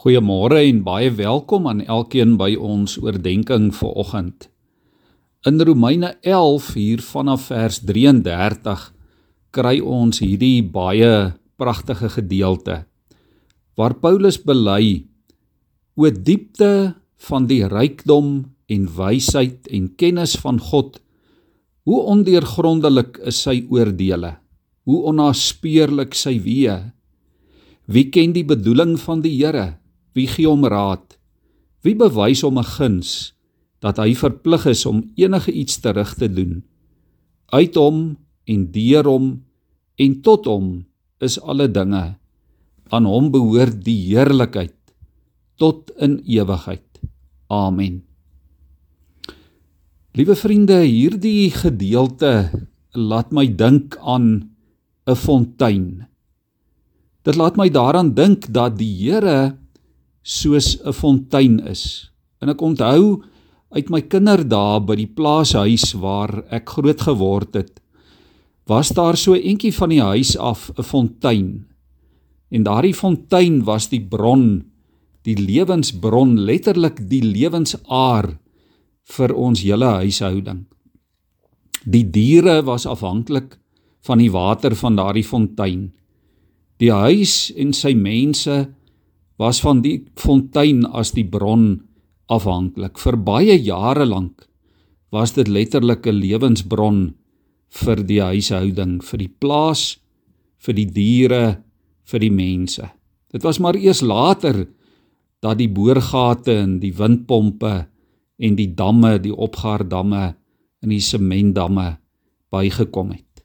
Goeiemôre en baie welkom aan elkeen by ons oordeenking vir oggend. In Romeine 11 hier vanaf vers 33 kry ons hierdie baie pragtige gedeelte waar Paulus bely o diepte van die rykdom en wysheid en kennis van God hoe ondeurgrondelik is sy oordeele hoe onnaspeurlik sy weë wie ken die bedoeling van die Here Wie gee hom raad? Wie bewys hom 'n guns dat hy verplig is om enige iets terug te doen? Uit hom en deur hom en tot hom is alle dinge. Aan hom behoort die heerlikheid tot in ewigheid. Amen. Liewe vriende, hierdie gedeelte laat my dink aan 'n fontein. Dit laat my daaraan dink dat die Here soos 'n fontein is. En ek onthou uit my kinderdae by die plaashuis waar ek groot geword het, was daar so eentjie van die huis af 'n fontein. En daardie fontein was die bron, die lewensbron, letterlik die lewensaar vir ons hele huishouding. Die diere was afhanklik van die water van daardie fontein. Die huis en sy mense was van die fontein as die bron afhanklik. Vir baie jare lank was dit letterlik 'n lewensbron vir die huishouding, vir die plaas, vir die diere, vir die mense. Dit was maar eers later dat die boorgate en die windpompe en die damme, die opgaardamme en die sementdamme bygekom het.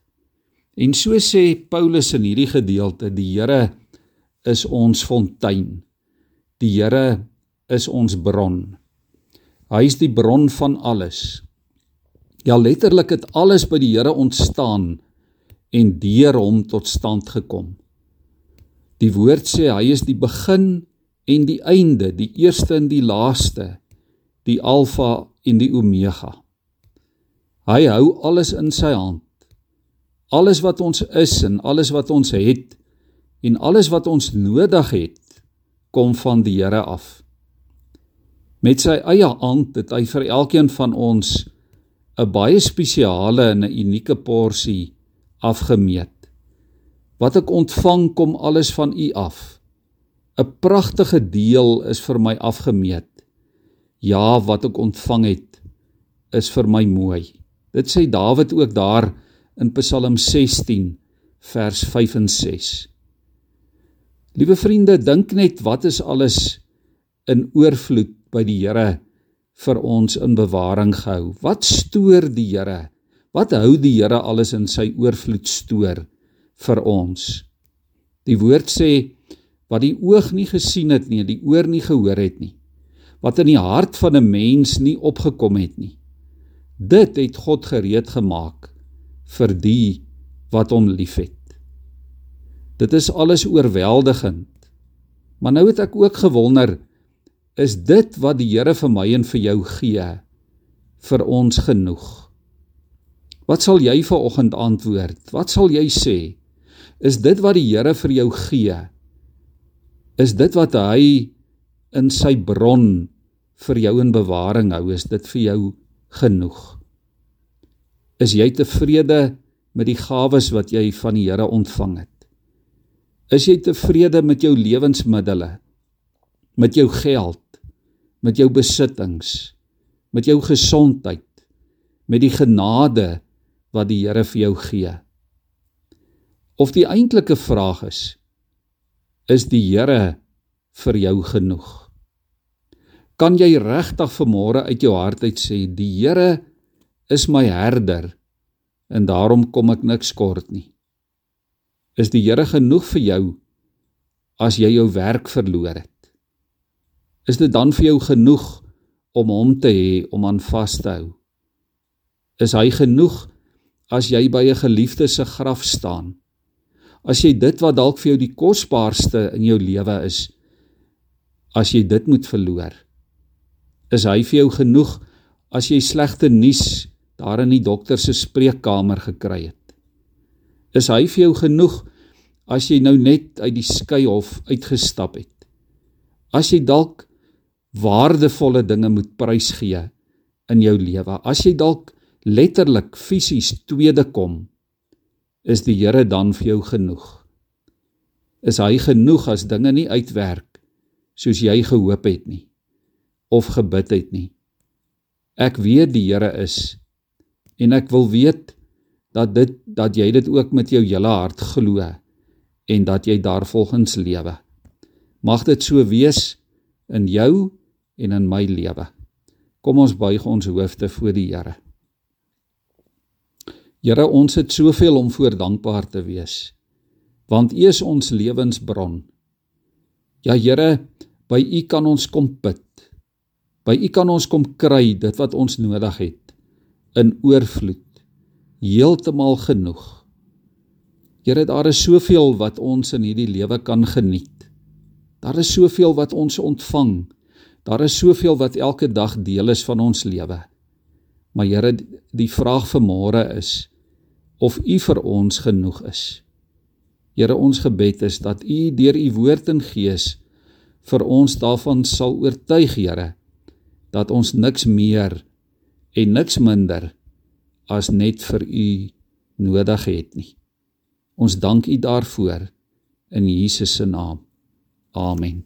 En so sê Paulus in hierdie gedeelte, die Here is ons fontein. Die Here is ons bron. Hy is die bron van alles. Ja letterlik het alles by die Here ontstaan en deur hom tot stand gekom. Die woord sê hy is die begin en die einde, die eerste en die laaste, die alfa en die omega. Hy hou alles in sy hand. Alles wat ons is en alles wat ons het en alles wat ons nodig het kom van die Here af. Met sy eie hand het hy vir elkeen van ons 'n baie spesiale en 'n unieke porsie afgemeet. Wat ek ontvang kom alles van U af. 'n Pragtige deel is vir my afgemeet. Ja, wat ek ontvang het is vir my mooi. Dit sê Dawid ook daar in Psalm 16 vers 5 en 6. Liewe vriende, dink net wat is alles in oorvloed by die Here vir ons in bewaring gehou. Wat stoor die Here? Wat hou die Here alles in sy oorvloed stoor vir ons? Die woord sê wat die oog nie gesien het nie, die oor nie gehoor het nie, wat in die hart van 'n mens nie opgekom het nie. Dit het God gereed gemaak vir die wat hom liefhet. Dit is alles oorweldigend. Maar nou het ek ook gewonder, is dit wat die Here vir my en vir jou gee vir ons genoeg? Wat sal jy vanoggend antwoord? Wat sal jy sê? Is dit wat die Here vir jou gee? Is dit wat hy in sy bron vir jou in bewaring hou? Is dit vir jou genoeg? Is jy tevrede met die gawes wat jy van die Here ontvang het? Is jy tevrede met jou lewensmiddels? Met jou geld? Met jou besittings? Met jou gesondheid? Met die genade wat die Here vir jou gee? Of die eintlike vraag is: Is die Here vir jou genoeg? Kan jy regtig vanmôre uit jou hart uit sê die Here is my herder en daarom kom ek niks kort nie? Is die Here genoeg vir jou as jy jou werk verloor het? Is dit dan vir jou genoeg om hom te hê om aan vas te hou? Is hy genoeg as jy by 'n geliefde se graf staan? As jy dit wat dalk vir jou die kosbaarste in jou lewe is, as jy dit moet verloor? Is hy vir jou genoeg as jy slegte nuus daar in die dokter se spreekkamer gekry het? Is hy vir jou genoeg as jy nou net uit die skeihof uitgestap het? As jy dalk waardevolle dinge moet prysgee in jou lewe, as jy dalk letterlik fisies tweede kom, is die Here dan vir jou genoeg? Is hy genoeg as dinge nie uitwerk soos jy gehoop het nie of gebid het nie? Ek weet die Here is en ek wil weet dat dit dat jy dit ook met jou hele hart glo en dat jy daarvolgens lewe. Mag dit so wees in jou en in my lewe. Kom ons buig ons hoofde voor die Here. Here, ons het soveel om voor dankbaar te wees. Want U is ons lewensbron. Ja Here, by U kan ons kom put. By U kan ons kom kry dit wat ons nodig het in oorvloed. Heeltemal genoeg. Here, daar is soveel wat ons in hierdie lewe kan geniet. Daar is soveel wat ons ontvang. Daar is soveel wat elke dag deel is van ons lewe. Maar Here, die vraag vir môre is of U vir ons genoeg is. Here, ons gebed is dat U deur U woord en Gees vir ons daarvan sal oortuig, Here, dat ons niks meer en niks minder as net vir U nodig het nie. Ons dank U daarvoor in Jesus se naam. Amen.